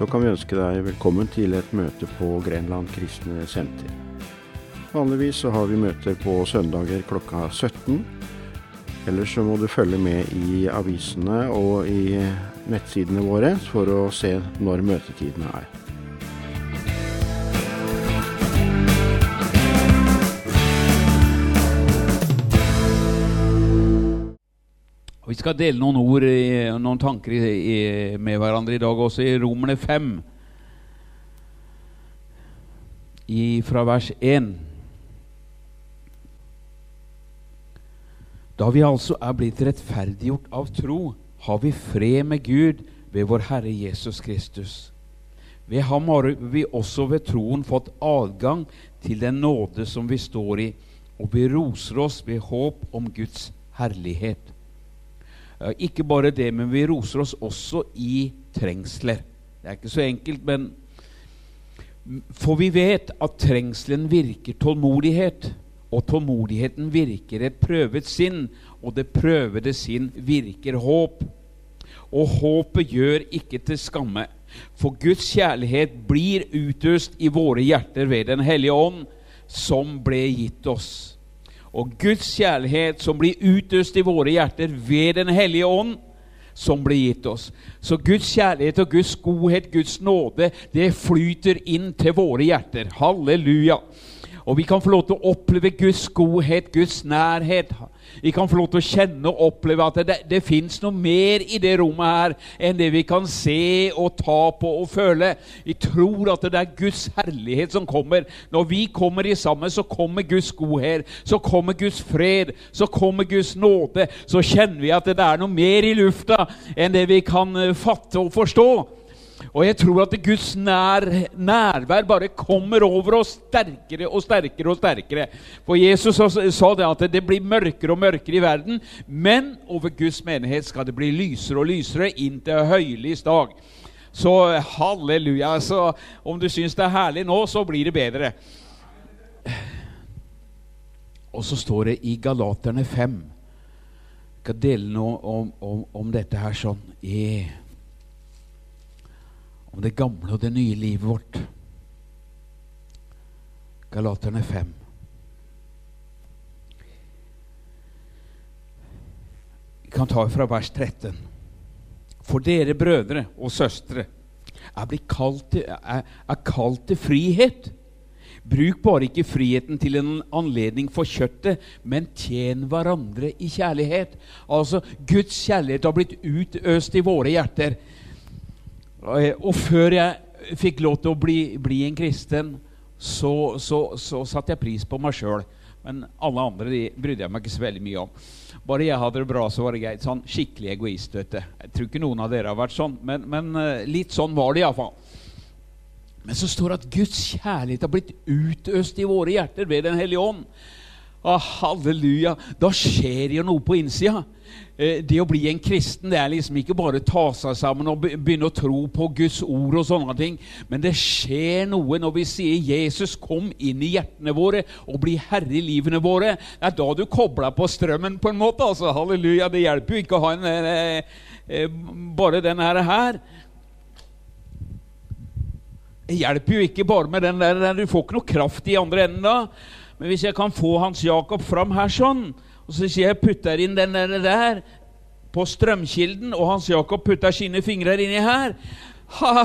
så kan vi ønske deg velkommen til et møte på Grenland kristne senter. Vanligvis så har vi møter på søndager klokka 17. Ellers så må du følge med i avisene og i nettsidene våre for å se når møtetidene er. Vi skal dele noen ord, noen tanker med hverandre i dag også, i Romerne 5, fra vers 1. Da vi altså er blitt rettferdiggjort av tro, har vi fred med Gud ved vår Herre Jesus Kristus. Ved ham har vi også ved troen fått adgang til den nåde som vi står i, og vi roser oss ved håp om Guds herlighet. Ikke bare det, men vi roser oss også i trengsler. Det er ikke så enkelt, men For vi vet at trengselen virker tålmodighet. Og tålmodigheten virker et prøvet sinn, og det prøvede sinn virker håp. Og håpet gjør ikke til skamme, for Guds kjærlighet blir utøst i våre hjerter ved Den hellige ånd, som ble gitt oss og Guds kjærlighet som blir utøst i våre hjerter ved Den hellige ånd, som blir gitt oss. Så Guds kjærlighet og Guds godhet, Guds nåde, det flyter inn til våre hjerter. Halleluja. Og vi kan få lov til å oppleve Guds godhet, Guds nærhet. Vi kan få lov til å kjenne og oppleve at det, det fins noe mer i det rommet her enn det vi kan se og ta på og føle. Vi tror at det er Guds herlighet som kommer. Når vi kommer i sammen, så kommer Guds godhet, så kommer Guds fred, så kommer Guds nåde. Så kjenner vi at det er noe mer i lufta enn det vi kan eh, fatte og forstå. Og jeg tror at Guds nær, nærvær bare kommer over oss sterkere og sterkere og sterkere. For Jesus sa det at det blir mørkere og mørkere i verden, men over Guds menighet skal det bli lysere og lysere inntil høylys dag. Så halleluja. Så om du syns det er herlig nå, så blir det bedre. Og så står det i Galaterne 5 Jeg skal dele noe om, om, om dette her sånn. Yeah om det gamle og det nye livet vårt. Galaterne 5. Vi kan ta fra vers 13. For dere brødre og søstre er, kalt til, er, kalt til frihet. Bruk bare ikke friheten til en anledning for kjøttet, men tjen hverandre i kjærlighet. Altså, Guds kjærlighet har blitt utøst i våre hjerter. Og før jeg fikk lov til å bli, bli en kristen, så, så, så satte jeg pris på meg sjøl. Men alle andre de brydde jeg meg ikke så veldig mye om. Bare jeg hadde det bra, så var det greit. Sånn skikkelig egoist. vet du. Jeg tror ikke noen av dere har vært sånn, men, men eh, litt sånn var det iallfall. Men så står det at Guds kjærlighet har blitt utøst i våre hjerter ved Den hellige ånd. Ah, halleluja. Da skjer jo noe på innsida. Eh, det å bli en kristen det er liksom ikke bare ta seg sammen og begynne å tro på Guds ord og sånne ting. Men det skjer noe når vi sier 'Jesus, kom inn i hjertene våre og bli herre i livene våre'. Det er da du kobler på strømmen, på en måte. altså, Halleluja. Det hjelper jo ikke å ha en, eh, eh, bare denne her. Det hjelper jo ikke bare med den der. Du får ikke noe kraft i andre enden da. Men hvis jeg kan få Hans Jakob fram her sånn og så sier jeg putter inn den der på strømkilden, og Hans Jakob putter sine fingre inni her. Ha.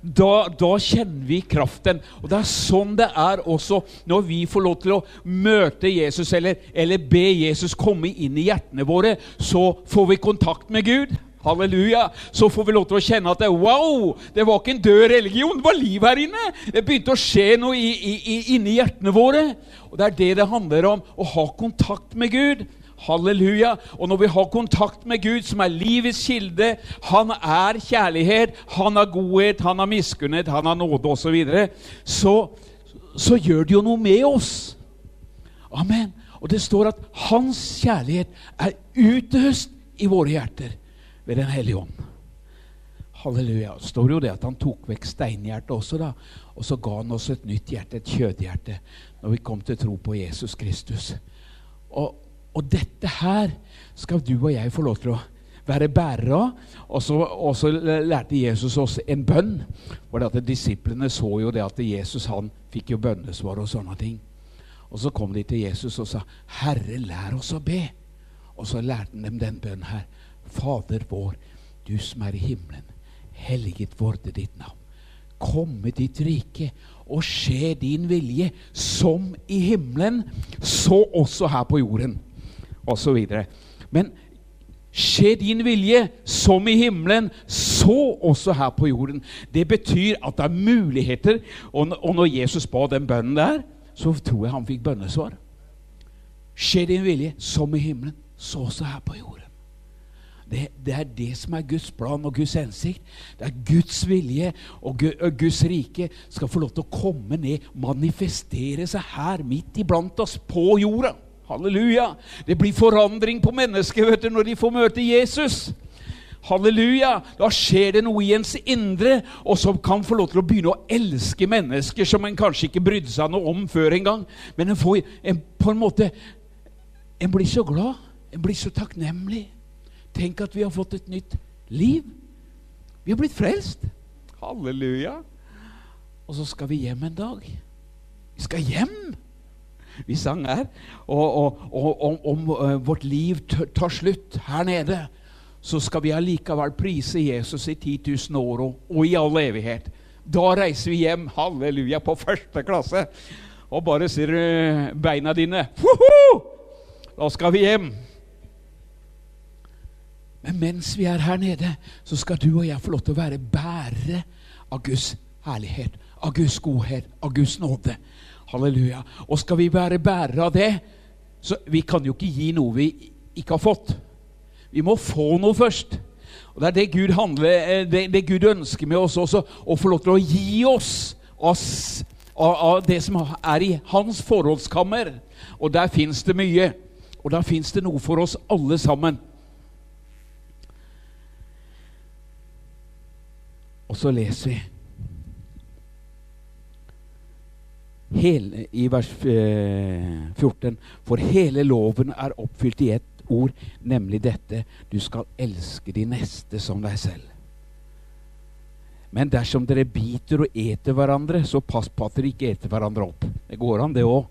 Da, da, kjenner vi kraften. Og det er sånn det er også når vi får lov til å møte Jesus eller, eller be Jesus komme inn i hjertene våre. Så får vi kontakt med Gud. Halleluja. Så får vi lov til å kjenne at det, wow, det var ikke en død religion, det var liv her inne. Det begynte å skje noe i, i, inni hjertene våre. Og Det er det det handler om, å ha kontakt med Gud. Halleluja. Og når vi har kontakt med Gud, som er livets kilde Han er kjærlighet, han har godhet, han har miskunnhet, han har nåde osv. Så, videre, så så gjør det jo noe med oss. Amen. Og det står at hans kjærlighet er utøst i våre hjerter ved Den hellige ånd. Halleluja. Det står jo det at han tok vekk steinhjertet også, da. Og så ga han oss et nytt hjerte, et kjødhjerte, når vi kom til tro på Jesus Kristus. Og, og dette her skal du og jeg få lov til å være bærere av. Og så lærte Jesus oss en bønn. For at Disiplene så jo det at Jesus han fikk jo bønnesvar og sånne ting. Og så kom de til Jesus og sa, 'Herre, lær oss å be.' Og så lærte han dem den bønnen her. Fader vår, du som er i himmelen. Helliget vorde ditt navn. Komme ditt rike, og skje din vilje, som i himmelen, så også her på jorden. Og så videre. Men Skje din vilje som i himmelen, så også her på jorden. Det betyr at det er muligheter. Og, når Jesus ba den bønnen der, så tror jeg han fikk bønnesvar. Skje din vilje som i himmelen, så også her på jorden. Det, det, er det som er Guds plan og Guds hensikt. Det er Guds vilje og Guds rike skal få lov til å komme ned, manifestere seg her midt iblant oss på jorda. Halleluja! Det blir forandring på mennesker du, når de får møte Jesus. Halleluja! Da skjer det noe i ens indre, og som kan få lov til å begynne å elske mennesker som en kanskje ikke brydde seg noe om før engang. Men en får en, på en måte En blir så glad. En blir så takknemlig. Tenk at vi har fått et nytt liv. Vi har blitt frelst. Halleluja. Og så skal vi hjem en dag. Vi skal hjem vi sang her. Og, om uh, vårt liv tar slutt her nede, så skal vi allikevel prise Jesus i 10 000 år og, og i all evighet. Da reiser vi hjem, halleluja, på første klasse. Og bare ser beina dine! Da skal vi hjem. Men mens vi er her nede, så skal du og jeg få lov til å være bærere av Guds herlighet, av Guds godhet, av Guds nåde. Halleluja. Og skal vi være bærere av det, så vi kan jo ikke gi noe vi ikke har fått. Vi må få noe først. Og Det er det Gud, handler, eh, det, det Gud ønsker med oss også, å få lov til å gi oss, oss av, av, det som er i hans forholdskammer. Og der fins det mye. Og der fins det noe for oss alle sammen. Og så leser vi hele, i vers 14. Eh, For hele loven er oppfylt i ett ord, nemlig dette du skal elske de neste som deg selv. Men dersom dere biter og eter hverandre, så pass på at dere ikke eter hverandre opp. Det går an, det òg.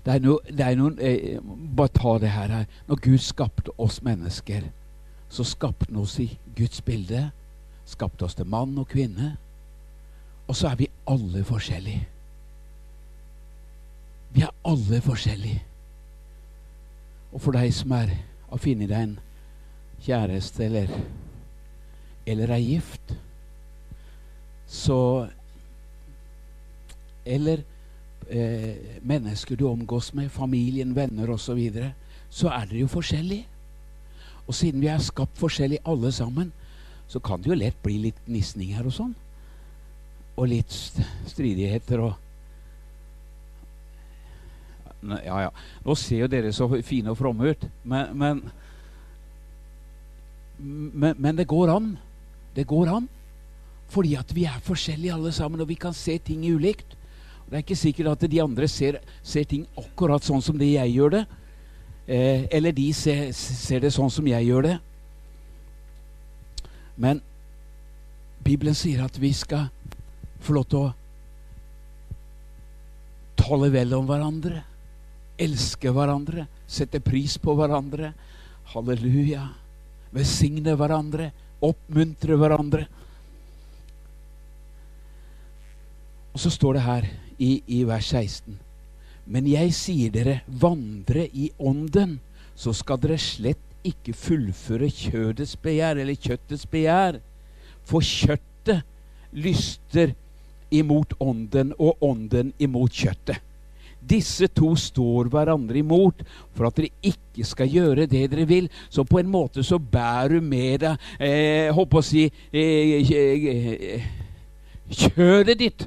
Det er, no, det er noen eh, Bare ta det her, her. Når Gud skapte oss mennesker, så skapte han oss i Guds bilde. Skapte oss til mann og kvinne. Og så er vi alle forskjellige. Vi er alle forskjellige. Og for deg som er har funnet deg en kjæreste eller, eller er gift, så Eller eh, mennesker du omgås med, familien, venner osv., så, videre, så er dere jo forskjellige. Og siden vi er skapt forskjellig alle sammen, så kan det jo lett bli litt gnisninger og sånn og litt stridigheter og Ja, ja. Nå ser jo dere så fine og fromme ut, men, men, men, men det går an. Det går an. Fordi at vi er forskjellige alle sammen, og vi kan se ting ulikt. Det er ikke sikkert at de andre ser, ser ting akkurat sånn som det jeg gjør det. Eh, eller de ser, ser, det sånn som jeg gjør det. Men Bibelen sier at vi skal få lov til å tale vel om hverandre, elske hverandre, sette pris på hverandre. Halleluja. Velsigne hverandre, oppmuntre hverandre. Og så står det her i, i vers 16.: Men jeg sier dere, vandre i ånden, så skal dere slett ikke fullføre kjødets begjær, eller kjøttets begjær. For kjøttet lyster imot ånden og ånden imot kjøttet. Disse to står hverandre imot for at dere ikke skal gjøre det dere vil. Så på en måte så bærer du med deg eh, håper å si eh, kjødet ditt.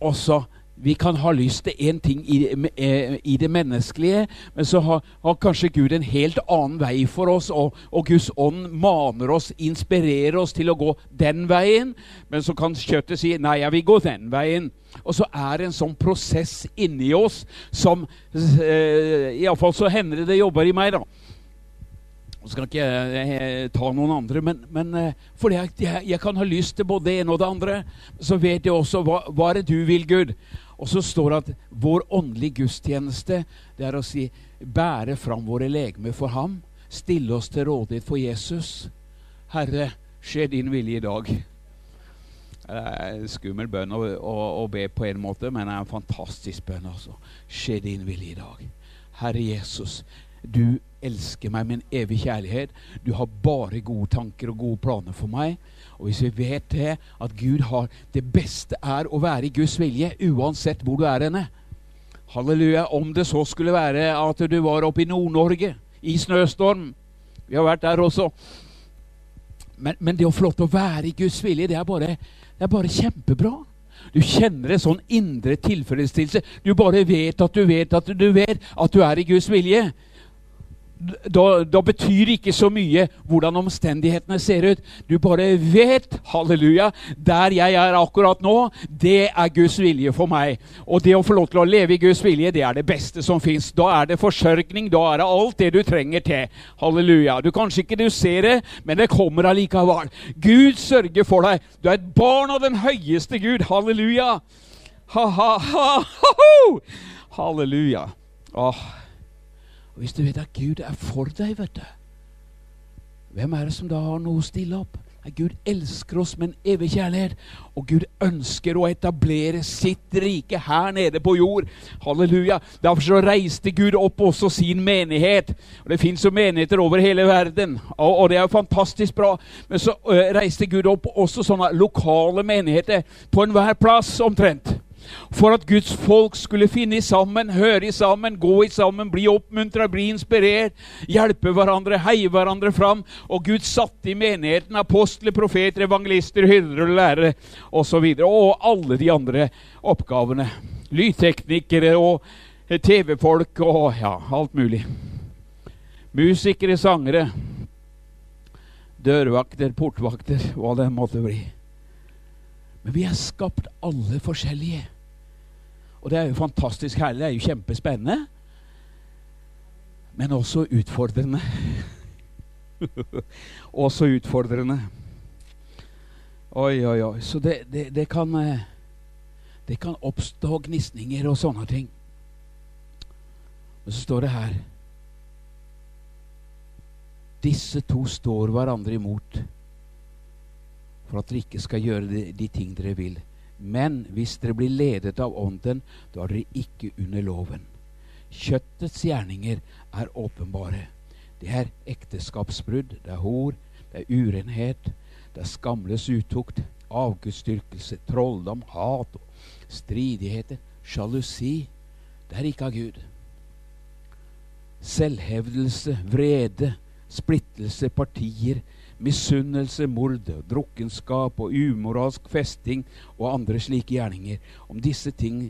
Og så vi kan ha lyst til én ting i, eh, i, det menneskelige, men så har, har, kanskje Gud en helt annen vei for oss, og, og, Guds ånd maner oss, inspirerer oss til å gå den veien. Men så kan kjøttet si 'nei, jeg vil gå den veien'. Og så er det en sånn prosess inni oss som eh, Iallfall så hender det det jobber i meg, da. Nå skal ikke eh, ta noen andre, men, men eh, fordi jeg, jeg, jeg, kan ha lyst til både det ene og det andre. Så vet jeg også hva, hva er det du vil, Gud. Og så står det at vår åndelige gudstjeneste det er å si bære fram våre legemer for ham. Stille oss til rådighet for Jesus. Herre, skje din vilje i dag. Det er en skummel bønn å, å, å, be på en måte, men det er en fantastisk bønn. altså. Skje din vilje i dag. Herre Jesus, du elsker meg med en evig kjærlighet. Du har bare gode tanker og gode planer for meg. Og hvis vi vet det, at Gud har Det beste er å være i Guds vilje, uansett hvor du er henne. Halleluja. Om det så skulle være at du var oppe i Nord-Norge i snøstorm. Vi har vært der også. Men, men, det å få lov til å være i Guds vilje, det er bare, det er bare kjempebra. Du kjenner en sånn indre tilfredsstillelse. Du bare vet at du vet at du vet at du er i Guds vilje da, da, betyr det ikke så mye hvordan omstendighetene ser ut. Du bare vet, halleluja, der jeg er akkurat nå, det er Guds vilje for meg. Og det å få lov til å leve i Guds vilje, det er det beste som fins. Da er det forsørgning, da er det alt det du trenger til. Halleluja. Du Kanskje ikke du ser det, men det kommer allikevel. Gud sørger for deg. Du er et barn av den høyeste Gud. Halleluja. Ha-ha-ha! Halleluja. Åh. Og Hvis du vet at Gud er for deg, vet du, hvem er det som da har noe å stille opp? Gud elsker oss med en evig kjærlighet, og Gud ønsker å etablere sitt rike her nede på jord. Halleluja. Derfor så reiste Gud opp også sin menighet. Og Det fins jo menigheter over hele verden, og, og, det er jo fantastisk bra. Men så ø, reiste Gud opp også sånne lokale menigheter på enhver plass omtrent for at Guds folk skulle finne sammen, høre sammen, gå sammen, bli oppmuntra, bli inspirert, hjelpe hverandre, heie hverandre fram. Og Gud satte i menigheten apostler, profeter, evangelister, hyrder og lærere osv. Og, og alle de andre oppgavene. Lydteknikere og TV-folk og ja, alt mulig. Musikere, sangere, dørvakter, portvakter, hva det måtte bli. Men vi er skapt alle forskjellige. Og det er jo fantastisk herlig. Det er jo kjempespennende. Men også utfordrende. også utfordrende. Oi, oi, oi. Så det, det, det, kan eh, Det kan oppstå gnisninger og sånne ting. Og så står det her Disse to står hverandre imot for at dere ikke skal gjøre de, de ting dere vil. Men hvis dere blir ledet av Ånden, da er dere ikke under loven. Kjøttets gjerninger er åpenbare. Det er ekteskapsbrudd, det er hor, det er urenhet, det er skamløs utukt, avgudsdyrkelse, trolldom, hat, stridigheter, sjalusi. Det er ikke av Gud. Selvhevdelse, vrede, splittelse, partier, misunnelse, mord, drukkenskap og umoralsk festing og andre slike gjerninger. Om disse ting,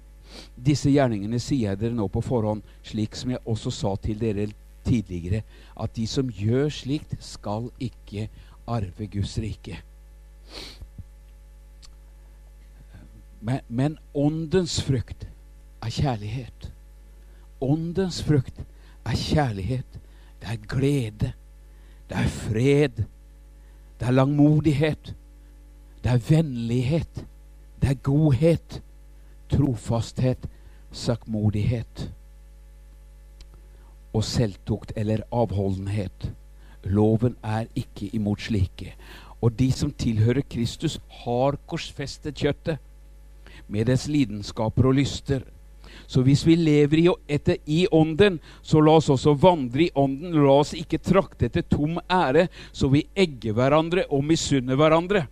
disse gjerningene sier jeg dere nå på forhånd, slik som jeg også sa til dere tidligere, at de som gjør slikt, skal ikke arve Guds rike. Men, men åndens frukt er kjærlighet. Åndens frukt er kjærlighet. Det er glede. Det er fred. Det er langmodighet. Det er vennlighet. Det er godhet. Trofasthet. Sakkmodighet. Og selvtukt eller avholdenhet. Loven er ikke imot slike. Og de som tilhører Kristus, har korsfestet kjøttet med dets lidenskaper og lyster. Så hvis vi lever i, etter, i Ånden, så la oss også vandre i Ånden. La oss ikke trakte etter tom ære, så vi egger hverandre og misunner hverandre.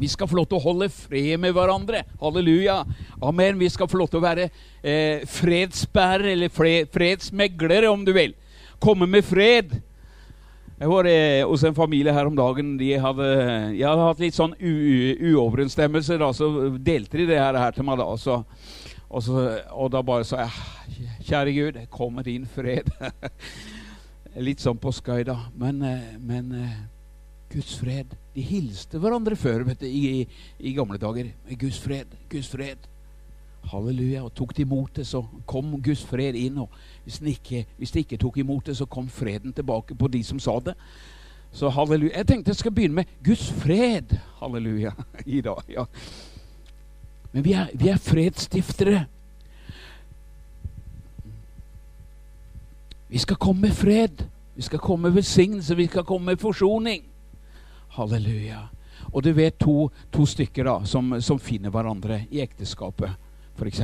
Vi skal få lov til å holde fred med hverandre. Halleluja. Amen. Vi skal få lov til å være eh, fredsbærere, eller fred, fredsmeglere, om du vil. Komme med fred. Jeg var eh, hos en familie her om dagen. De hadde, jeg hadde hatt litt sånn uoverensstemmelser. Da, så delte de det her, her til meg. da, så og, så, og, da bare sa jeg Kjære Gud, kom med din fred. Litt sånn på skøy, da. Men, eh, men, eh, Guds fred. De hilste hverandre før vet du, i, i, gamle dager. Guds fred, Guds fred. Halleluja. Og tok de imot det, så kom Guds fred inn. Og hvis de, ikke, hvis de ikke tok imot det, så kom freden tilbake på de som sa det. Så halleluja. Jeg tenkte jeg skal begynne med Guds fred. Halleluja. I dag. ja. Men vi er, vi er fredsstiftere. Vi skal komme med fred. Vi skal komme med velsignelse. Vi skal komme med forsoning. Halleluja. Og du vet to, to stykker da, som, som, finner hverandre i ekteskapet, f.eks.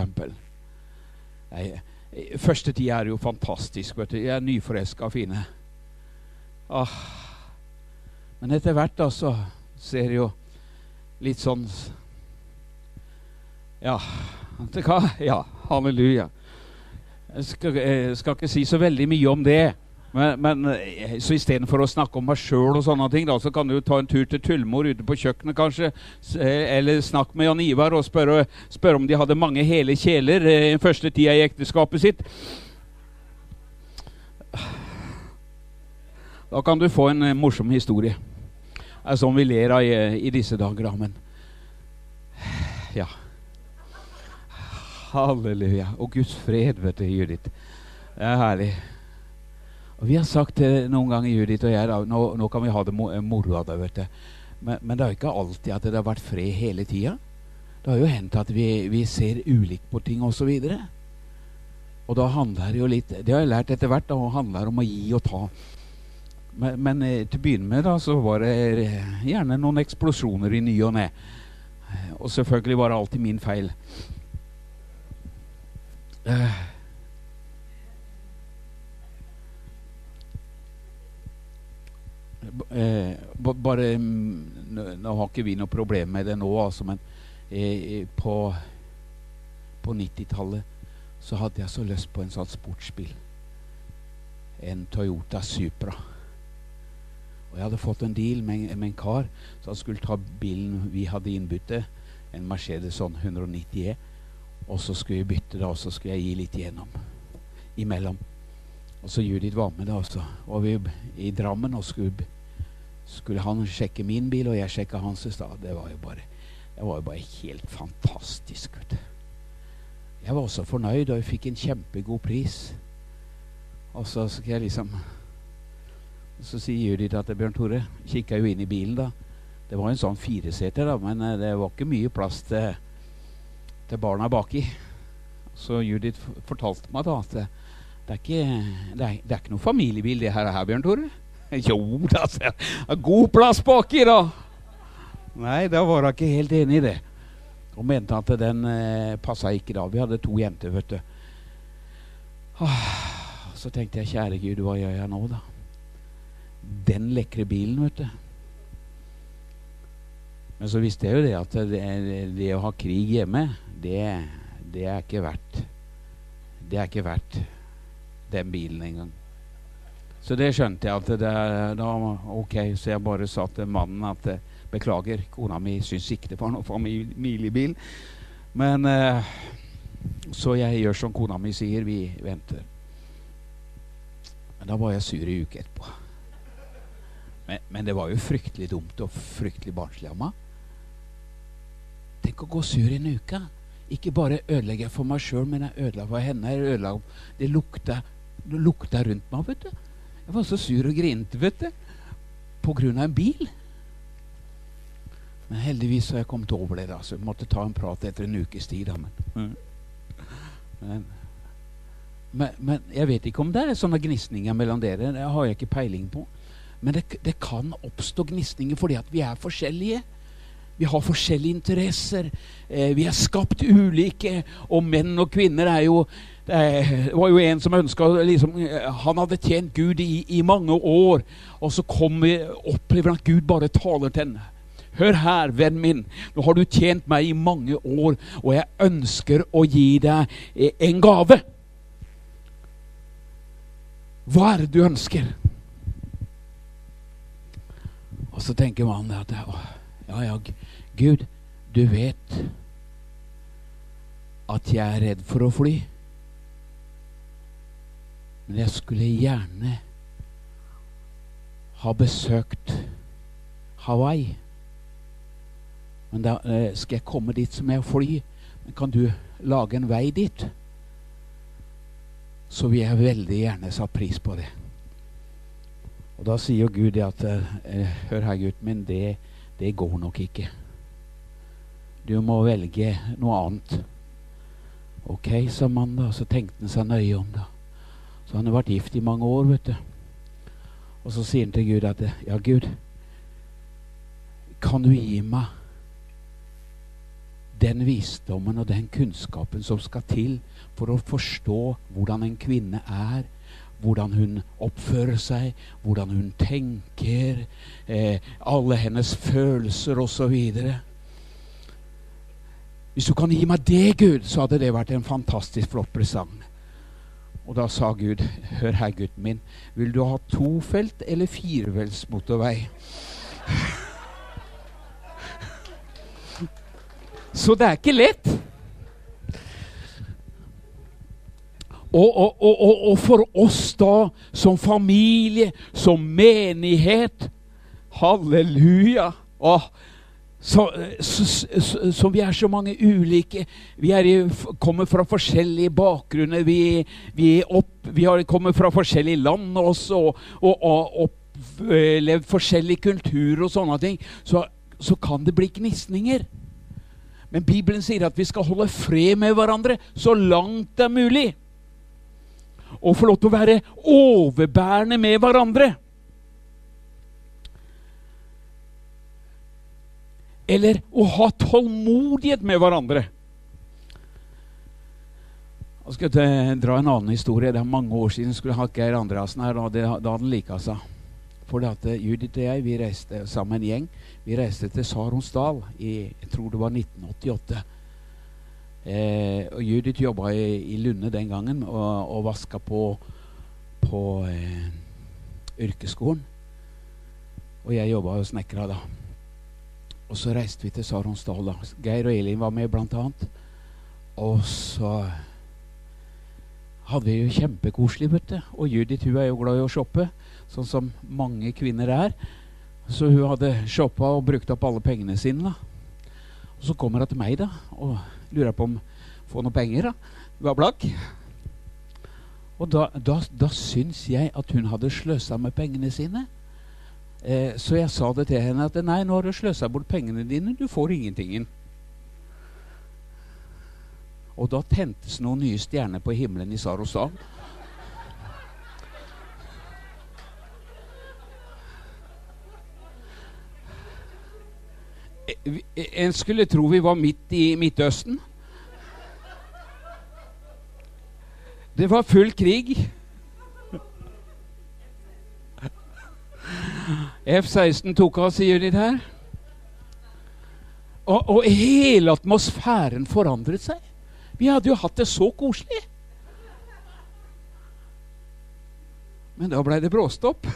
Første tid er jo fantastisk. vet du. Jeg er nyforelska fine. Ah. Men etter hvert da så ser jeg jo litt sånn Ja? Ja, halleluja. Jeg skal, jeg skal, ikke si så veldig mye om det. Men, men eh, så istedenfor å snakke om meg sjøl, så kan du ta en tur til Tullmor ute på kjøkkenet, kanskje. Eh, eller snakke med Jan Ivar og spørre, spør om de hadde mange hele kjeler den i første tida i ekteskapet sitt. Da kan du få en morsom historie. Det er sånn vi ler av i, i disse dager, da. Men ja. Halleluja. Og Guds fred, vet du, Judith. Det er herlig. Og Vi har sagt det noen ganger, Judith og jeg, da, nå, nå kan vi ha det moro av det. vet du. Men, men, det er ikke alltid at det har vært fred hele tida. Det har jo hendt at vi, vi ser ulikt på ting osv. Og, og da handler det jo litt Det har jeg lært etter hvert. Det handler om å gi og ta. Men, men eh, til å begynne med da, så var det gjerne noen eksplosjoner i ny og ne. Og selvfølgelig var det alltid min feil. Uh, eh, bare mm, Nå har ikke vi noe problem med det nå, altså, men eh, på, på 90-tallet så hadde jeg så lyst på en sånn sportsbil. En Toyota Supra. Og jeg hadde fått en deal med, med en kar han skulle ta bilen vi hadde innbytte, en Mercedes sånn 190 E. Og så skulle vi bytte det, og så skulle jeg gi litt igjennom imellom. Og så Judith var med, da, Også. Og vi i Drammen og skulle, skulle han sjekke min bil, og jeg sjekka hans i stad. Det var jo bare, var jo bare helt fantastisk. vet du. Jeg var også fornøyd, og jeg fikk en kjempegod pris. Og så skal jeg liksom Så sier Judith at Bjørn Tore kikka jo inn i bilen, da. Det var en sånn fireseter, da, men eh, det var ikke mye plass til til barna baki. Så Judith fortalte meg da at det, er, ikke, det, er, det er ikke noe familiebil, det her, Bjørn Tore. Jo da, det jeg. god plass baki, da! Nei, da var hun ikke helt enig i det. Og mente at den eh, passa ikke da. Vi hadde to jenter, vet du. Ah, så tenkte jeg, kjære Gud, hva gjør jeg nå, da? Den lekre bilen, vet du. Men så visste jeg jo det at det, det å ha krig hjemme det, det, er ikke verdt Det er ikke verdt den bilen engang. Så det skjønte jeg at det, da Ok, så jeg bare sa til mannen at beklager, kona mi syns ikke det var noen familiebil. Men eh, Så jeg gjør som kona mi sier, vi venter. Men da var jeg sur i uke etterpå. Men, men, det var jo fryktelig dumt og fryktelig barnslig av meg. Tenk å gå sur i en uke. Ikke bare ødelegger jeg for meg sjøl, men jeg ødela for henne. Jeg ødela, det lukta, det lukta rundt meg. vet du. Jeg var så sur og grinte vet du, på grunn av en bil. Men heldigvis har jeg kommet over det. da, så jeg måtte ta en prat etter en ukes tid. Da, men, men, men, men, jeg vet ikke om det er sånne gnisninger mellom dere. Det har jeg ikke peiling på. Men det, det kan oppstå gnisninger fordi at vi er forskjellige. Vi har forskjellige interesser. Eh, vi er skapt ulike. Og menn og kvinner er jo Det var jo en som ønska liksom, Han hadde tjent Gud i, i mange år, og så vi, opplever han at Gud bare taler til henne. Hør her, vennen min. Nå har du tjent meg i mange år, og jeg ønsker å gi deg eh, en gave. Hva er det du ønsker? Og så tenker man at ja, ja, Gud, du vet at jeg er redd for å fly. Men jeg skulle gjerne ha besøkt Hawaii. Men da eh, skal jeg komme dit som jeg fly. Men kan du lage en vei dit? Så vil jeg veldig gjerne satt pris på det. Og da sier Gud det at eh, Hør her, gutten min, det, det går nok ikke. Du må velge noe annet. Ok, sa mannen da. Så tenkte han seg nøye om, da. Så han har vært gift i mange år, vet du. Og så sier han til Gud at Ja, Gud, kan du gi meg den visdommen og den kunnskapen som skal til for å forstå hvordan en kvinne er, hvordan hun oppfører seg, hvordan hun tenker, eh, alle hennes følelser osv. Hvis du kan gi meg det, Gud, så hadde det vært en fantastisk flott presang. Og da sa Gud, hør her, gutten min, vil du ha tofelt eller firefelts motorvei? Så det er ikke lett. Og, og, og, og, for oss da, som familie, som menighet Halleluja! Åh, så, så, så, så, vi er så mange ulike. Vi i, kommer fra forskjellige bakgrunner. Vi, vi, opp, vi har kommet fra forskjellige land også, og, og, opplevd forskjellig kultur og sånne ting. Så, kan det bli gnisninger. Men Bibelen sier at vi skal holde fred med hverandre så langt det er mulig og få lov til å være overbærende med hverandre. Eller å ha tålmodighet med hverandre. Jeg skal dra en annen historie. Det er mange år siden jeg skulle ha Geir Andreassen her. Da hadde han lika seg. For at eh, Judith og jeg vi reiste sammen en gjeng. Vi reiste til Saronsdal i jeg tror det var 1988. Eh, og Judith jobba i, i, Lunde den gangen og, og vaska på, på eh, yrkesskolen. Og jeg jobba og snekra da. Og så reiste vi til Saronsdal. da. Geir og Elin var med, blant annet. Og så hadde vi jo kjempekoselig, vet du. Og Judith hun er jo glad i å shoppe, sånn som mange kvinner er. Så hun hadde shoppa og brukt opp alle pengene sine. da. Og så kommer hun til meg da, og lurer på om få noen penger. da. Var blakk. Og da, da, da syns jeg at hun hadde sløsa med pengene sine. Eh, så jeg sa det til henne at nei, nå har du sløsa bort pengene dine. Du får ingenting. Og da tentes noen nye stjerner på himmelen i Sarosan Eh, en skulle tro vi var midt i Midtøsten. Det var full krig. F-16 tok av, sier de der. Og, og, hele atmosfæren forandret seg. Vi hadde jo hatt det så koselig. Men da blei det bråstopp.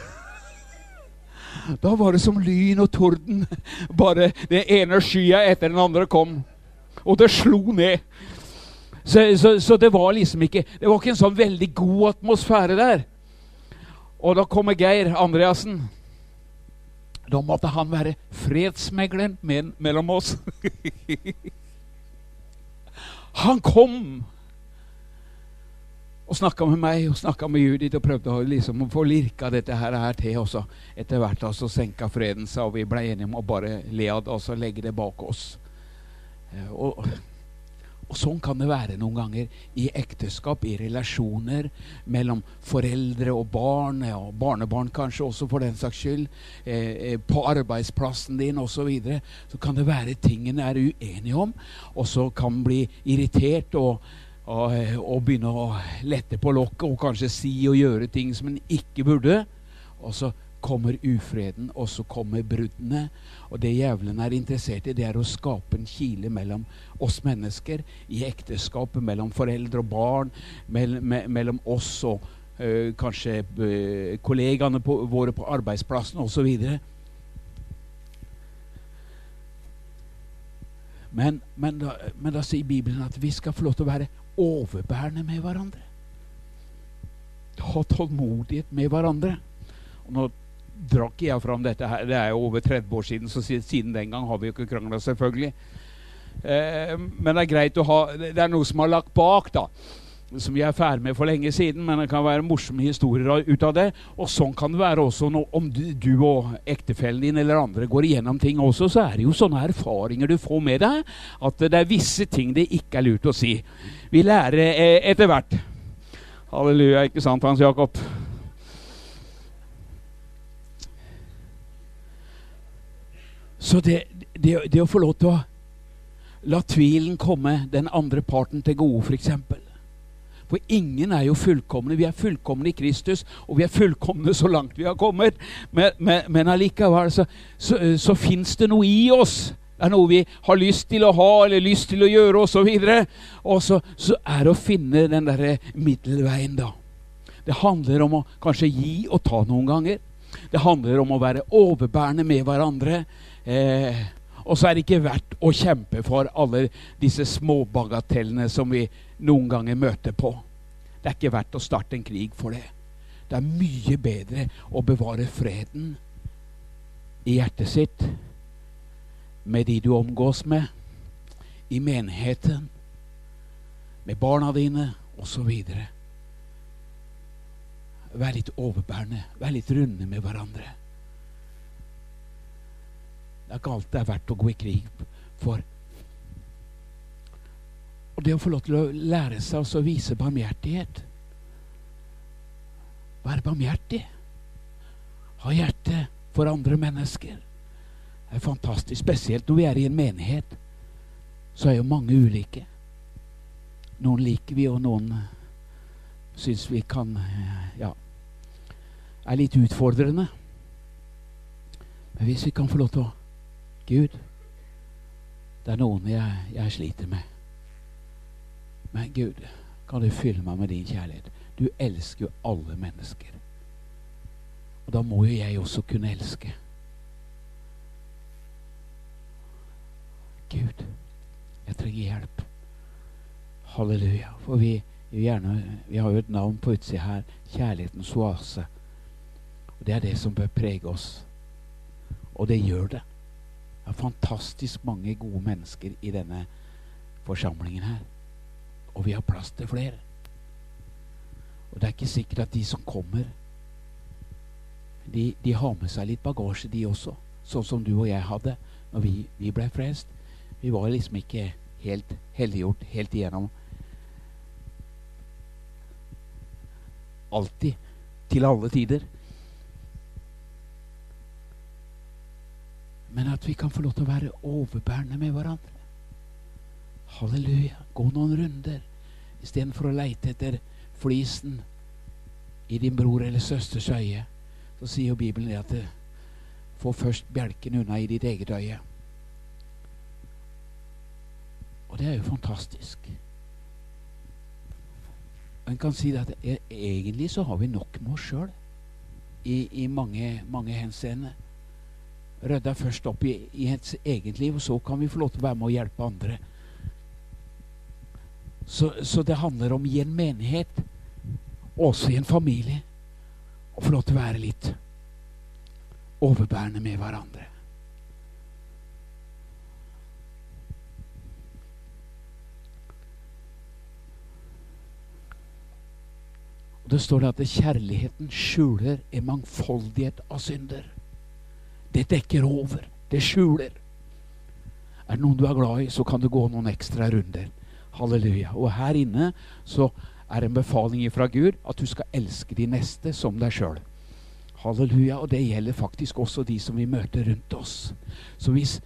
Da var det som lyn og torden. Bare det ene skya etter den andre kom. Og det slo ned. Så, så, så, det var liksom ikke Det var ikke en sånn veldig god atmosfære der. Og da kommer Geir Andreassen. Da måtte han være fredsmegleren mellom oss. han kom og snakka med meg og snakka med Judith og prøvde å liksom få lirka dette her, her til. Og så etter hvert altså senka freden seg, og vi ble enige om å bare le av det og så legge det bak oss. Eh, og og sånn kan det være noen ganger i ekteskap, i relasjoner mellom foreldre og barn, og barnebarn kanskje også for den saks skyld, eh, eh på arbeidsplassen din osv. Så, videre. så kan det være tingene er uenige om, og så kan man bli irritert og, og, eh, og, begynne å lette på lokket og kanskje si og gjøre ting som en ikke burde. Og så kommer ufreden, og så kommer bruddene. Og det djevelen er interessert i, det er å skape en kile mellom oss mennesker, i ekteskapet, mellom foreldre og barn, mellom, mellom oss og øh, kanskje øh, kollegaene på, våre på arbeidsplassen osv. Men, men, da, men da sier Bibelen at vi skal få lov til å være overbærende med hverandre. Ha tålmodighet med hverandre. Og drakk jeg fram dette her. Det er jo over 30 år siden, så siden den gang har vi jo ikke krangla, selvfølgelig. Eh, men det er greit å ha Det er noe som har lagt bak, da. Som vi er ferdig med for lenge siden, men det kan være morsomme historier ut av det. Og sånn kan det være også nå, om du, du, og ektefellen din eller andre går igjennom ting også, så er det jo sånne erfaringer du får med deg, at det er visse ting det ikke er lurt å si. Vi lærer eh, etter hvert. Halleluja, ikke sant, Hans Jakob? Så det, det, det, å få lov til å la tvilen komme den andre parten til gode, f.eks. For, for ingen er jo fullkomne. Vi er fullkomne i Kristus, og vi er fullkomne så langt vi har kommet. Men, men, men allikevel så, så, så fins det noe i oss. Det er noe vi har lyst til å ha eller lyst til å gjøre osv. Og så, så er det å finne den derre middelveien, da. Det handler om å kanskje gi og ta noen ganger. Det handler om å være overbærende med hverandre. Eh, og så er det ikke verdt å kjempe for alle disse småbagatellene som vi noen ganger møter på. Det er ikke verdt å starte en krig for det. Det er mye bedre å bevare freden i hjertet sitt med de du omgås med, i menigheten, med barna dine osv. Vær litt overbærende, vær litt runde med hverandre. Det er ikke alt det er verdt å gå i krig for. Og det å få lov til å lære seg å vise barmhjertighet Være barmhjertig. Ha hjerte for andre mennesker. Det er fantastisk. Spesielt når vi er i en menighet. Så er jo mange ulike. Noen liker vi, og noen syns vi kan Ja. Er litt utfordrende. Men hvis vi kan få lov til å Gud, det er noen jeg, jeg sliter med. Men Gud, kan du fylle meg med din kjærlighet? Du elsker jo alle mennesker. Og da må jo jeg også kunne elske. Gud, jeg trenger hjelp. Halleluja. For vi, gjerne, vi har jo et navn på utsida her. Kjærlighetens oase. Og Det er det som bør prege oss. Og det gjør det. Er fantastisk mange gode mennesker i denne forsamlingen her. Og vi har plass til flere. Og det er ikke sikkert at de som kommer, de, de har med seg litt bagasje, de også. Sånn som du og jeg hadde når vi, vi ble frelst. Vi var liksom ikke helt helliggjort helt igjennom. Alltid. Til alle tider. Men at vi kan få lov til å være overbærende med hverandre. Halleluja. Gå noen runder istedenfor å leite etter flisen i din bror eller søsters øye. Så sier jo Bibelen det at få først bjelken unna i ditt eget øye. Og det er jo fantastisk. En kan si at egentlig så har vi nok med oss sjøl i, i, mange, mange henseender rydda først opp i, i ens eget liv, og så kan vi få lov til å være med og hjelpe andre. Så, så det handler om i en menighet, også i en familie, å få lov til å være litt overbærende med hverandre. Det står det at kjærligheten skjuler en mangfoldighet av synder. Det dekker over. Det skjuler. Er det noen du er glad i, så kan du gå noen ekstra runder. Halleluja. Og her inne så er en befaling fra Gud at du skal elske de neste som deg sjøl. Halleluja. Og det gjelder faktisk også de som vi møter rundt oss. Så hvis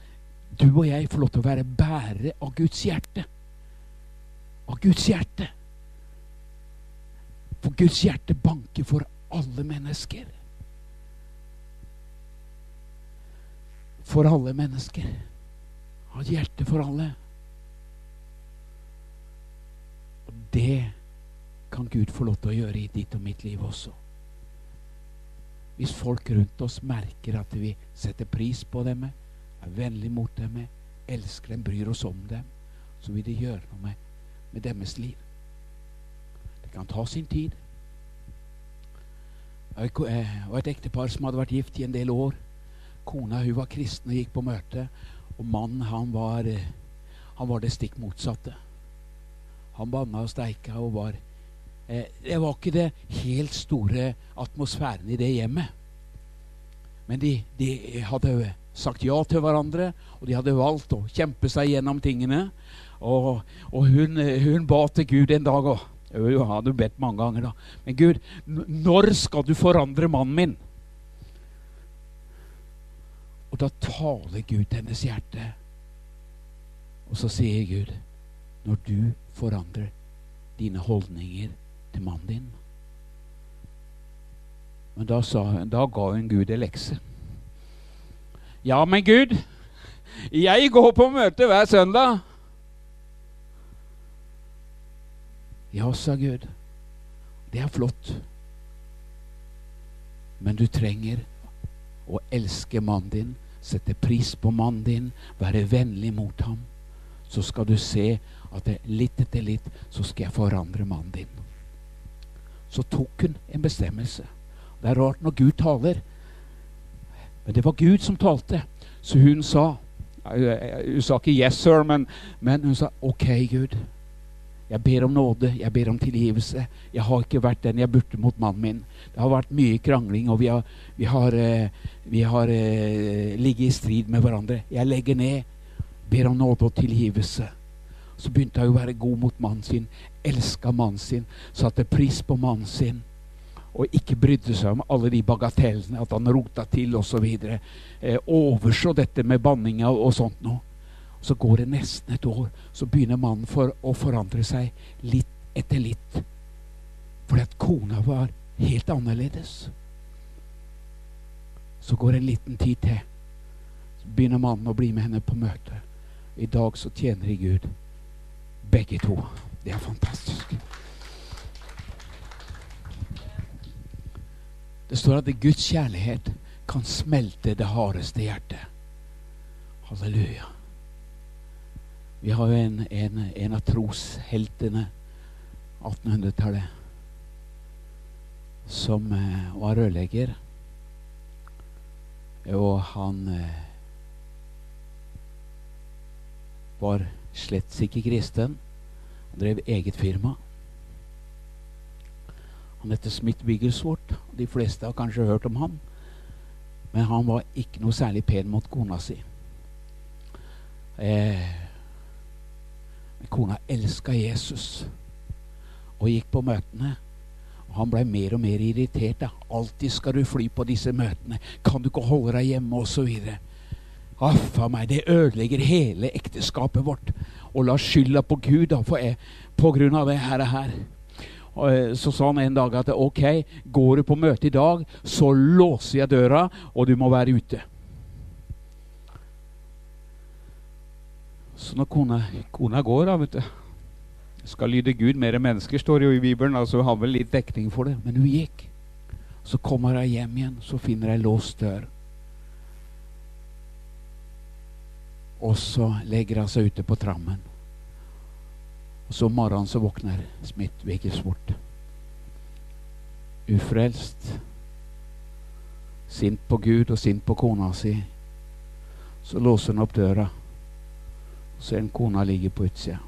du og jeg får lov til å være bærere av Guds hjerte Av Guds hjerte For Guds hjerte banker for alle mennesker. For alle mennesker. Ha et hjerte for alle. Og det kan Gud få lov til å gjøre i ditt og mitt liv også. Hvis folk rundt oss merker at vi setter pris på dem, er vennlige mot dem, elsker dem, bryr oss om dem, så vil det gjøre noe med, med deres liv. Det kan ta sin tid. Og et ektepar som hadde vært gift i en del år. Kona hun var kristen og gikk på møte. Og mannen han var, han var det stikk motsatte. Han banna og steika og var eh, Det var ikke det helt store atmosfæren i det hjemmet. Men de, de hadde sagt ja til hverandre, og de hadde valgt å kjempe seg gjennom tingene. Og, og hun, hun, ba til Gud en dag òg. Hun hadde bedt mange ganger, da. Men Gud, når skal du forandre mannen min? Og da taler Gud hennes hjerte. Og så sier Gud, når du forandrer dine holdninger til mannen din Men da, sa, da ga hun Gud en lekse. Ja, men Gud, jeg går på møte hver søndag. Ja, sa Gud. Det er flott. Men du trenger å elske mannen din, sette pris på mannen din, være vennlig mot ham. Så skal du se at litt etter litt så skal jeg forandre mannen din. Så tok hun en bestemmelse. Det er rart når Gud taler. Men det var Gud som talte. Så hun sa Hun sa ikke 'yes, sir', men, men hun sa 'OK, Gud'. Jeg ber om nåde, jeg ber om tilgivelse. Jeg har ikke vært den jeg burde mot mannen min. Det har vært mye krangling, og vi har, vi har, eh, vi har uh, ligget i strid med hverandre. Jeg legger ned, ber om nåde og tilgivelse. Så begynte jeg å være god mot mannen sin, elska mannen sin, satte pris på mannen sin. Og ikke brydde seg om alle de bagatellene, at han rota til osv. Eh, overså dette med banninga og sånt noe. Så går det nesten et år, så begynner mannen for å forandre seg litt etter litt. Fordi at kona var helt annerledes. Så går det en liten tid til. Så begynner mannen å bli med henne på møte. I dag så tjener de Gud, begge to. Det er fantastisk. Det står at Guds kjærlighet kan smelte det hardeste hjertet. Halleluja. Vi har jo en, en, en av trosheltene 1800-tallet som eh, var rørlegger. Og han eh, var slett ikke kristen. Han drev eget firma. Han heter Smith Wigglesworth. De fleste har kanskje hørt om ham. Men han var ikke noe særlig pen mot kona si. Eh, Kona elska Jesus og gikk på møtene. Og Han blei mer og mer irritert. da. Alltid skal du fly på disse møtene. Kan du ikke holde deg hjemme? Og så videre. Affa meg, det ødelegger hele ekteskapet vårt. Og la skylda på Gud da, for jeg, på grunn av det her. her. Og eh, så sa han en dag at ok, går du på møte i dag, så låser jeg døra, og du må være ute. Så når kona, kona går, da, vet du Skal lyde Gud mer enn mennesker, står det jo i Bibelen. altså har vel litt dekning for det. Men hun gikk. Så kommer hun hjem igjen, så finner hun låst dør. Og så legger hun seg ute på trammen. Og så om morgenen så våkner Smith Wigglesworth. Ufrelst. Sint på Gud og sint på kona si. Så låser han opp døra. Så en kona ligger på utsida.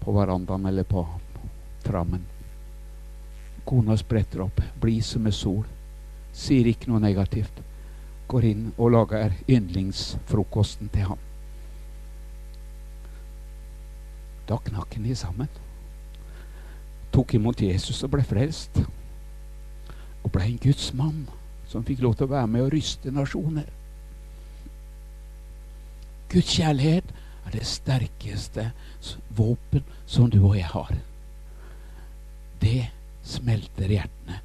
På verandaen eller på trammen. Kona spretter opp, blid som en sol. Sier ikke noe negativt. Går inn og lager yndlingsfrokosten til ham. Da knakk de sammen. Tok imot Jesus og ble frelst. Og ble en Guds mann som fikk lov til å være med og ryste nasjoner. Guds kjærlighet er det sterkeste våpen som du og jeg har. Det smelter hjertene.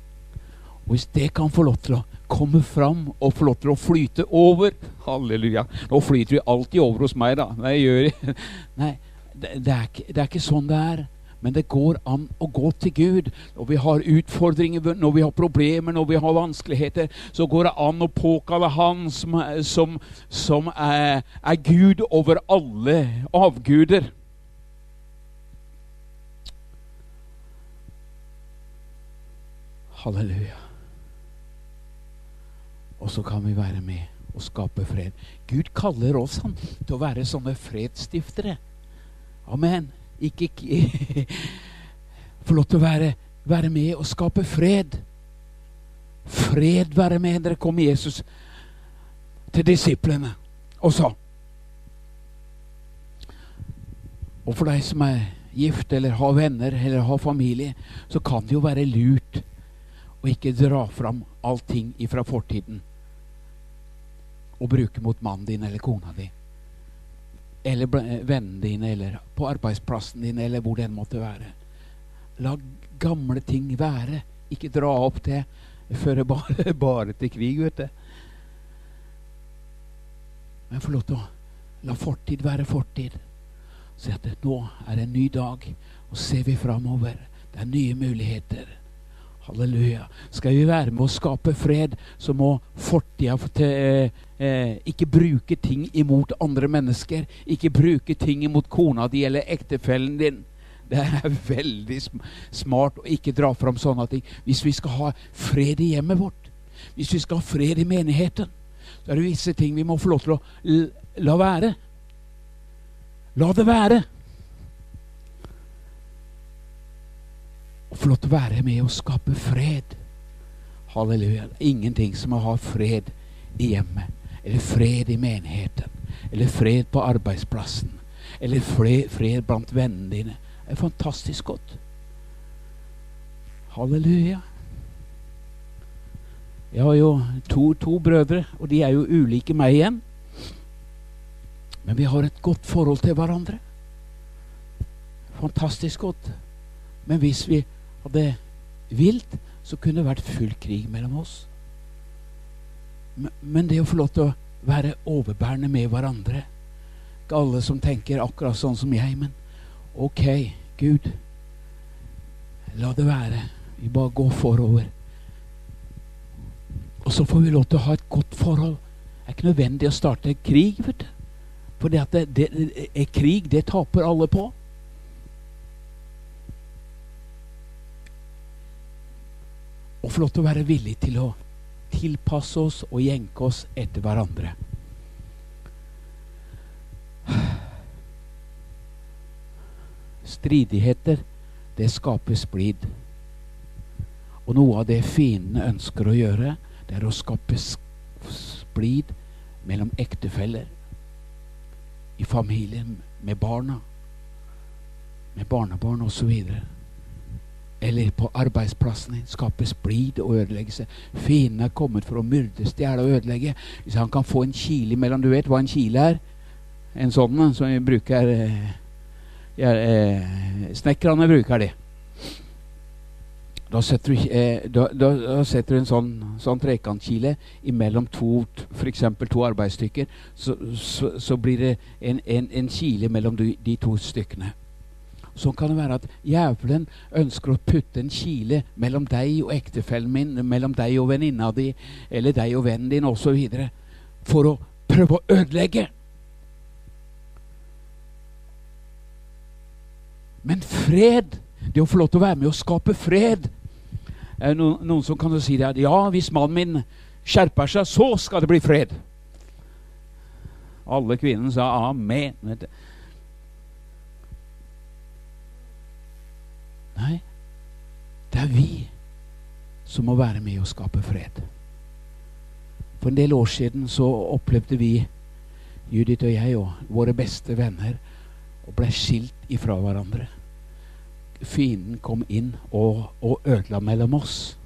Og hvis det kan få lov til å komme fram og få lov til å flyte over Halleluja. Nå flyter vi alltid over hos meg, da. Nei, det, det, er ikke, det er ikke sånn det er. Men det går an å gå til Gud. Når vi har utfordringer, når vi har problemer, når vi har vanskeligheter, så går det an å påkalle Han som, som, som er, er Gud over alle avguder. Halleluja. Og så kan vi være med og skape fred. Gud kaller oss han, til å være sånne fredsstiftere. Amen. Ikke Få lov til å være, være med og skape fred. Fred være med dere, kom Jesus til disiplene og sa Og for deg som er gift eller har venner eller har familie, så kan det jo være lurt å ikke dra fram allting ifra fortiden og bruke mot mannen din eller kona di. Eller vennene dine, eller på arbeidsplassen din, eller hvor det enn måtte være. La gamle ting være. Ikke dra opp det. Fører bare, bare til krig, vet du. Men få lov til å la fortid være fortid. Si at nå er det en ny dag, og ser vi framover. Det er nye muligheter. Halleluja. Skal vi være med å skape fred, så må fortida eh, eh, ikke bruke ting imot andre mennesker. Ikke bruke ting imot kona di eller ektefellen din. Det er veldig smart å ikke dra fram sånne ting. Hvis vi skal ha fred i hjemmet vårt, hvis vi skal ha fred i menigheten, så er det visse ting vi må få lov til å la være. La det være. Og få lov til å være med og skape fred. Halleluja. Ingenting som å ha fred i hjemmet, eller fred i menigheten, eller fred på arbeidsplassen, eller fred, fred blant vennene dine. Det er fantastisk godt. Halleluja. Jeg har jo to, to brødre, og de er jo ulike meg igjen. Men vi har et godt forhold til hverandre. Fantastisk godt. Men hvis vi hadde vilt, så kunne det vært full krig mellom oss. Men det å få lov til å være overbærende med hverandre Ikke alle som tenker akkurat sånn som jeg, men ok, Gud, la det være. Vi bare går forover. Og så får vi lov til å ha et godt forhold. Det er ikke nødvendig å starte krig, vet du. For det, det, det, krig, det taper alle på. Og få lov til å være villig til å tilpasse oss og jenke oss etter hverandre. Stridigheter, det skaper splid. Og noe av det fiendene ønsker å gjøre, det er å skape splid mellom ektefeller i familien med barna, med barnebarn osv. Eller på arbeidsplassen din. Skape splid og ødeleggelse. Fienden er kommet for å myrde, stjele og ødelegge. Hvis han kan få en kile mellom Du vet hva en kile er? En sånn som vi bruker eh, ja, eh, Snekkerne bruker det. Da setter, du, eh, da, da, da setter du, en sånn, sånn trekantkile imellom to, f.eks. to arbeidsstykker. Så, så, så, blir det en, en, en kile mellom de, de, to stykkene. Sånn kan det være at djevelen ønsker å putte en kile mellom deg og ektefellen min, mellom deg og venninna di, eller deg og vennen din osv. For å prøve å ødelegge. Men fred, det å få lov til å være med og skape fred er no, noen som kan si det at ja, hvis mannen min skjerper seg, så skal det bli fred. Alle kvinnene sa amen. Vet du. Nei, det er vi som må være med og skape fred. For en del år siden så opplevde vi, Judith og jeg og våre beste venner, og ble skilt ifra hverandre fienden kom inn og, og ødela mellom oss.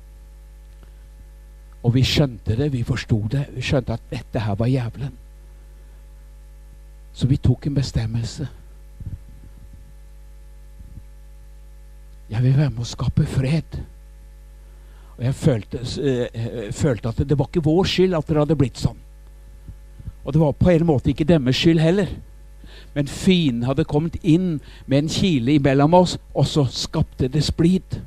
Og vi skjønte det, vi forsto det. Vi skjønte at dette her var jævelen. Så vi tok en bestemmelse. Jeg vil være med å skape fred. Og jeg følte, øh, følte, at det var ikke vår skyld at det hadde blitt sånn. Og det var på en måte ikke deres skyld heller. Men fienden hadde kommet inn med en kile imellom oss, og så skapte det splid.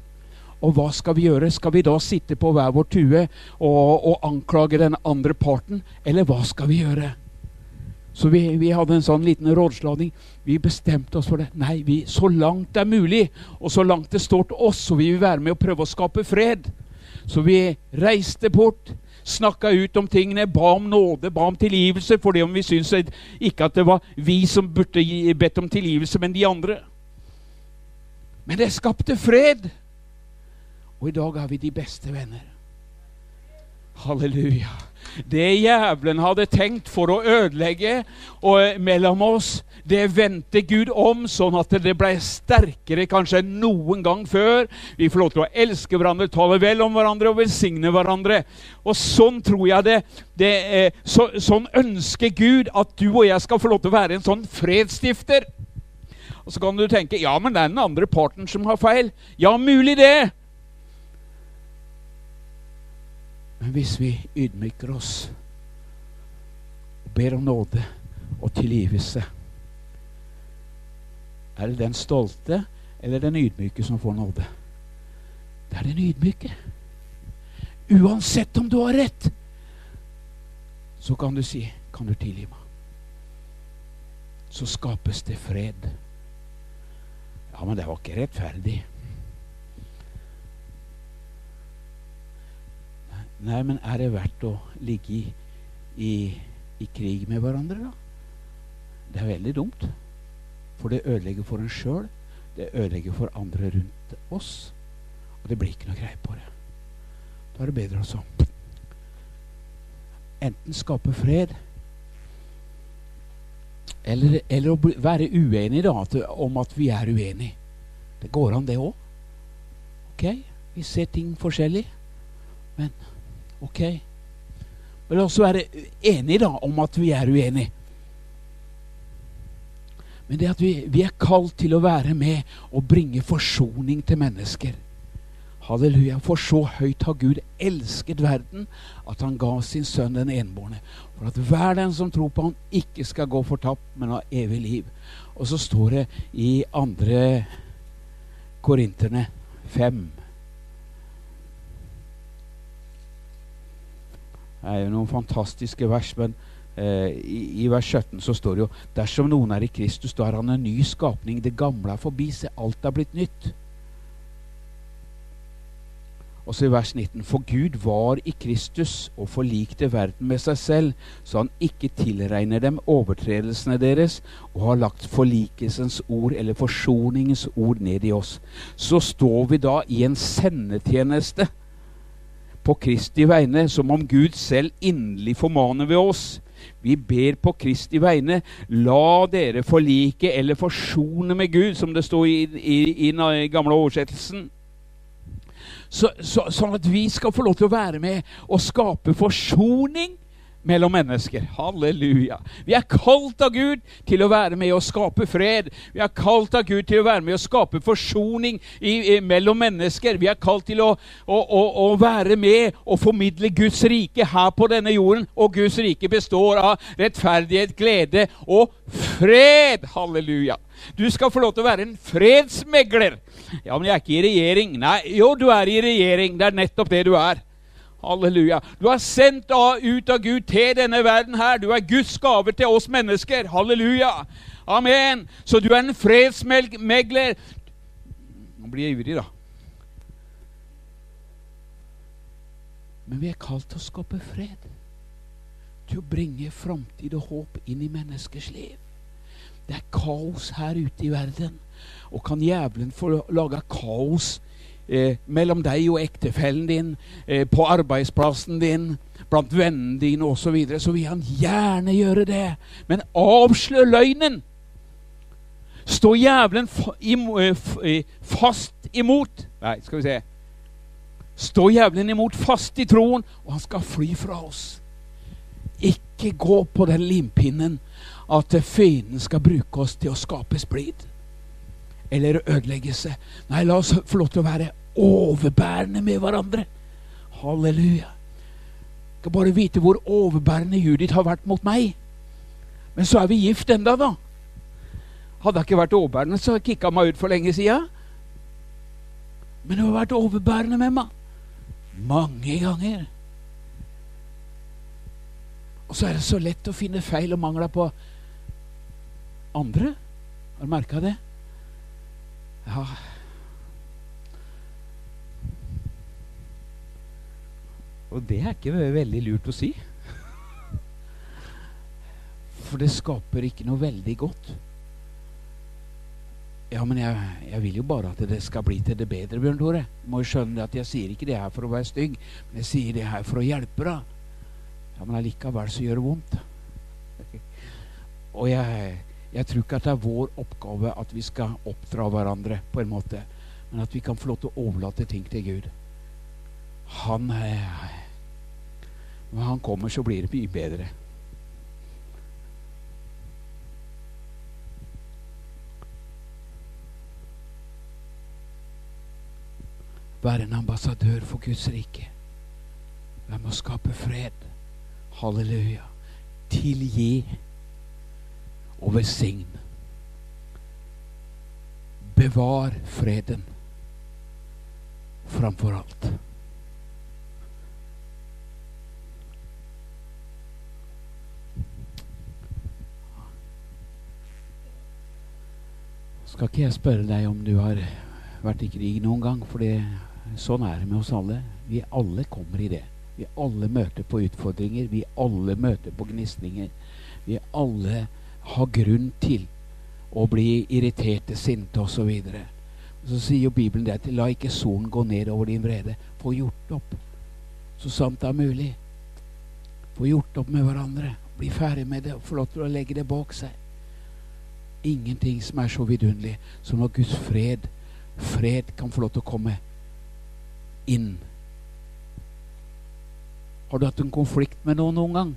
Og hva skal vi gjøre? Skal vi da sitte på hver vår tue og, og anklage den andre parten, eller hva skal vi gjøre? Så vi, vi, hadde en sånn liten rådslagning. Vi bestemte oss for det. Nei, vi, så langt det er mulig, og så langt det står til oss, så vi vil være med og prøve å skape fred. Så vi reiste bort snakka ut om tingene, ba om nåde, ba om tilgivelse, fordi om vi syntes ikke at det var vi som burde bedt om tilgivelse, men de andre. Men det skapte fred. Og i dag er vi de beste venner. Halleluja. Det jævelen hadde tenkt for å ødelegge og mellom oss, det vendte Gud om, sånn at det ble sterkere kanskje enn noen gang før. Vi får lov til å elske hverandre, tale vel om hverandre og velsigne hverandre. Og sånn tror jeg det, det så, Sånn ønsker Gud at du og jeg skal få lov til å være en sånn fredsstifter. Og så kan du tenke ja, men det er den andre parten som har feil. Ja, mulig det. Men hvis vi ydmyker oss og ber om nåde og tilgivelse Er det den stolte eller den ydmyke som får nåde? Det er den ydmyke. Uansett om du har rett, så kan du si 'Kan du tilgi meg?' Så skapes det fred. Ja, men det var ikke rettferdig. Nei, men er det verdt å ligge i, i, i, krig med hverandre, da? Det er veldig dumt. For det ødelegger for en sjøl. Det ødelegger for andre rundt oss. Og det blir ikke noe greie på det. Da er det bedre å enten skape fred eller, eller, å være uenig da, om at vi er uenige. Det går an, det òg. Ok, vi ser ting forskjellig. Men Ok. La oss være enige da om at vi er uenige. Men det at vi, vi er kalt til å være med og bringe forsoning til mennesker. Halleluja. For så høyt har Gud elsket verden at han ga sin sønn den enbårne. For at hver den som tror på han ikke skal gå fortapt, men ha evig liv. Og så står det i andre Korinterne 5 er jo noen fantastiske vers, men eh, i, i, vers 17 så står det jo Dersom noen er i Kristus, da er han en ny skapning. Det gamle er forbi, se, alt er blitt nytt. Og så i vers 19.: For Gud var i Kristus og forlikte verden med seg selv, så han ikke tilregner dem overtredelsene deres, og har lagt forlikelsens ord, eller forsoningens ord, ned i oss. Så står vi da i en sendetjeneste på Kristi vegne, som om Gud selv inderlig formaner ved oss. Vi ber på Kristi vegne, la dere forlike eller forsone med Gud, som det står i, den gamle oversettelsen. Så, så, sånn at vi skal få lov til å være med og skape forsoning mellom mennesker. Halleluja. Vi er kalt av Gud til å være med og skape fred. Vi er kalt av Gud til å være med og skape forsoning i, i, mellom mennesker. Vi er kalt til å, å, å, å, være med og formidle Guds rike her på denne jorden. Og Guds rike består av rettferdighet, glede og fred. Halleluja. Du skal få lov til å være en fredsmegler. Ja, men jeg er ikke i regjering. Nei, jo, du er i regjering. Det er nettopp det du er. Halleluja. Du er sendt ut av Gud til denne verden her. Du er Guds gave til oss mennesker. Halleluja. Amen. Så du er en fredsmegler. Nå blir jeg ivrig, da. Men vi er kalt til å skape fred. Til å bringe framtid og håp inn i menneskers liv. Det er kaos her ute i verden. Og kan jævelen få lage kaos eh, mellom deg og ektefellen din, eh, på arbeidsplassen din, blant vennene dine osv., så, videre, så vil han gjerne gjøre det. Men avslør løgnen! Stå jævelen eh, fast imot Nei, skal vi se. Stå jævelen imot fast i troen, og han skal fly fra oss. Ikke gå på den limpinnen at fienden skal bruke oss til å skape splid eller ødeleggelse. Nei, la oss få lov til å være overbærende med hverandre. Halleluja. Jeg skal bare vite hvor overbærende Judith har vært mot meg. Men så er vi gift enda da. Hadde jeg ikke vært overbærende, så kicka meg ut for lenge sida. Men hun har vært overbærende med meg. Mange ganger. Og så er det så lett å finne feil og mangler på andre. Har du merka det? Ja, Og det er ikke veldig lurt å si. For det skaper ikke noe veldig godt. Ja, men jeg, jeg, vil jo bare at det skal bli til det bedre, Bjørn Tore. Må jo skjønne at jeg sier ikke det her for å være stygg, men jeg sier det her for å hjelpe deg. Ja, men allikevel så gjør det vondt. Og jeg, jeg tror ikke at det er vår oppgave at vi skal oppdra hverandre på en måte, men at vi kan få lov til å overlate ting til Gud. Han Når han kommer, så blir det mye bedre. Være en ambassadør for Guds rike. Vær med å skape fred. Halleluja. Tilgi og velsign. Bevar freden framfor alt. Skal ikke jeg spørre deg om du har vært i krig noen gang, for det Sånn er det med oss alle. Vi alle kommer i det. Vi alle møter på utfordringer. Vi alle møter på gnisninger. Vi alle har grunn til å bli irriterte, sinte osv. Så, så sier jo Bibelen det at la ikke solen gå ned over din vrede. Få gjort opp så sant det er mulig. Få gjort opp med hverandre. Bli ferdig med det og få lov til å legge det bak seg. Ingenting som er så vidunderlig som når Guds fred, fred kan få lov til å komme inn. Har du hatt en konflikt med noen noen gang?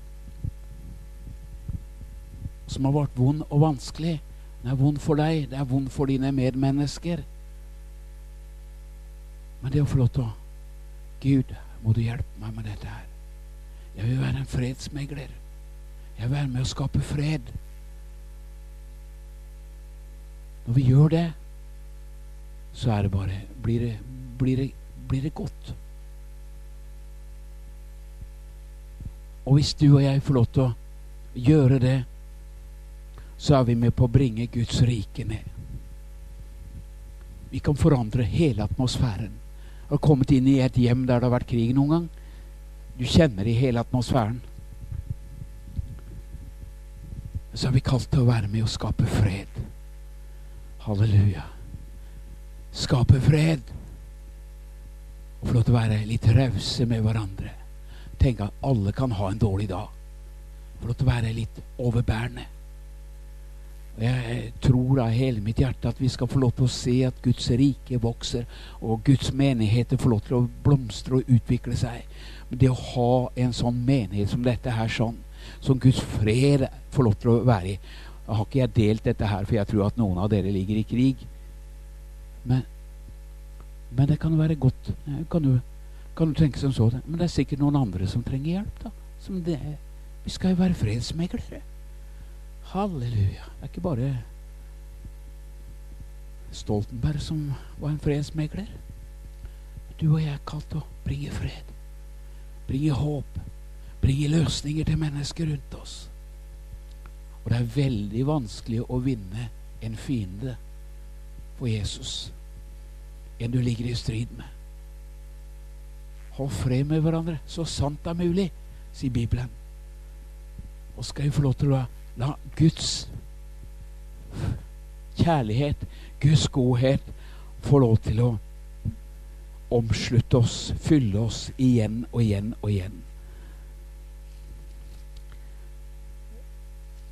Som har vært vond og vanskelig. Den er vond for deg, det er vond for dine medmennesker. Men det å få lov til å Gud, må du hjelpe meg med dette her. Jeg vil være en fredsmegler. Jeg vil være med å skape fred. Når vi gjør det, så er det bare Blir det, blir det blir det godt. Og hvis du og jeg får lov til å gjøre det, så er vi med på å bringe Guds rike ned. Vi kan forandre hele atmosfæren. Har kommet inn i et hjem der det har vært krig noen gang? Du kjenner i hele atmosfæren. Så er vi kalt til å være med og skape fred. Halleluja. Skape fred og få lov til å være litt rause med hverandre. Tenke at alle kan ha en dårlig dag. Få lov til å være litt overbærende. Og Jeg tror av hele mitt hjerte at vi skal få lov til å se at Guds rike vokser, og Guds menigheter får lov til å blomstre og utvikle seg. Men det å ha en sånn menighet som dette her, sånn, som Guds fred får lov til å være i har ikke jeg delt dette her, for jeg tror at noen av dere ligger i krig. Men men det kan være godt. Kan du, kan du tenke som så. Men det er sikkert noen andre som trenger hjelp. da. Vi skal jo være fredsmeglere. Halleluja. Det er ikke bare Stoltenberg som var en fredsmegler. Du og jeg er kalt å bringe fred. Bringe håp. Bringe løsninger til mennesker rundt oss. Og det er veldig vanskelig å vinne en fiende for Jesus en du ligger i strid med. Ha fred med hverandre så sant det er mulig, sier Bibelen. Og skal vi få lov til å la Guds kjærlighet, Guds godhet, få lov til å omslutte oss, fylle oss igjen og igjen og igjen.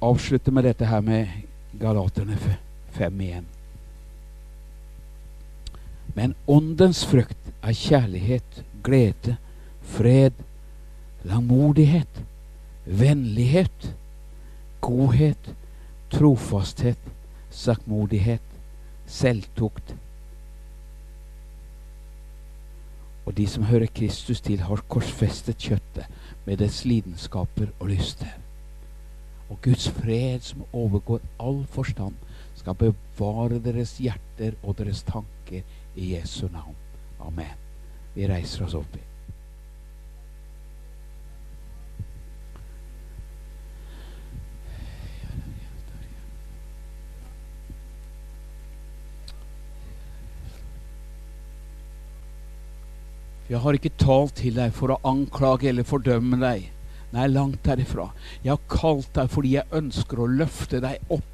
Avslutte med dette her med Galaterne 5 igjen. Men åndens frukt er kjærlighet, glede, fred, langmodighet, vennlighet, godhet, trofasthet, saktmodighet, selvtukt. Og de som hører Kristus til, har korsfestet kjøttet med dets lidenskaper og lyster. Og Guds fred, som overgår all forstand, skal bevare deres hjerter og deres tanker i Jesu navn. Amen. Vi reiser oss opp. Jeg har ikke talt til deg for å anklage eller fordømme deg. Nei, langt derifra. Jeg har kalt deg fordi jeg ønsker å løfte deg opp.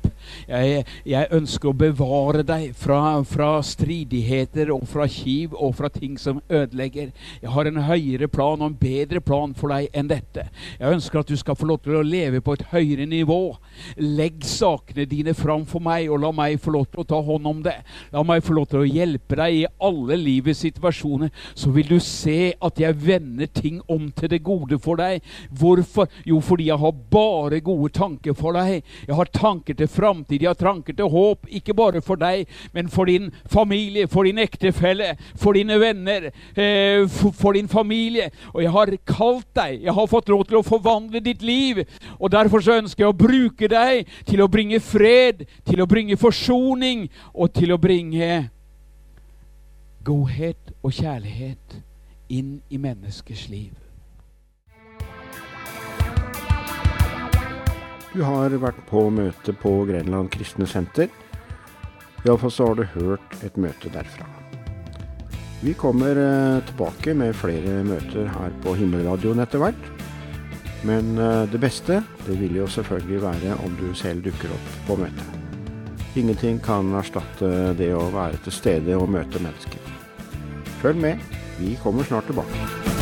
Jeg, jeg ønsker å bevare deg fra, fra, stridigheter og fra kiv og fra ting som ødelegger. Jeg har en høyere plan og en bedre plan for deg enn dette. Jeg ønsker at du skal få lov til å leve på et høyere nivå. Legg sakene dine fram for meg, og la meg få lov til å ta hånd om det. La meg få lov til å hjelpe deg i alle livets situasjoner. Så vil du se at jeg vender ting om til det gode for deg. Hvorfor? Jo, fordi jeg har bare gode tanker for deg. Jeg har tanker til framtid, jeg har tranker til håp. Ikke bare for deg, men for din familie, for din ektefelle, for dine venner, eh, for, din familie. Og jeg har kalt deg. Jeg har fått lov til å forvandle ditt liv. Og derfor så ønsker jeg å bruke deg til å bringe fred, til å bringe forsoning og til å bringe godhet og kjærlighet inn i menneskers liv. Du har vært på møte på Grenland kristne senter. Iallfall så har du hørt et møte derfra. Vi kommer eh, tilbake med flere møter her på Himmelradioen etter hvert. Men eh, det beste det vil jo selvfølgelig være om du selv dukker opp på møtet. Ingenting kan erstatte det å være til stede og møte mennesker. Følg med, vi kommer snart tilbake.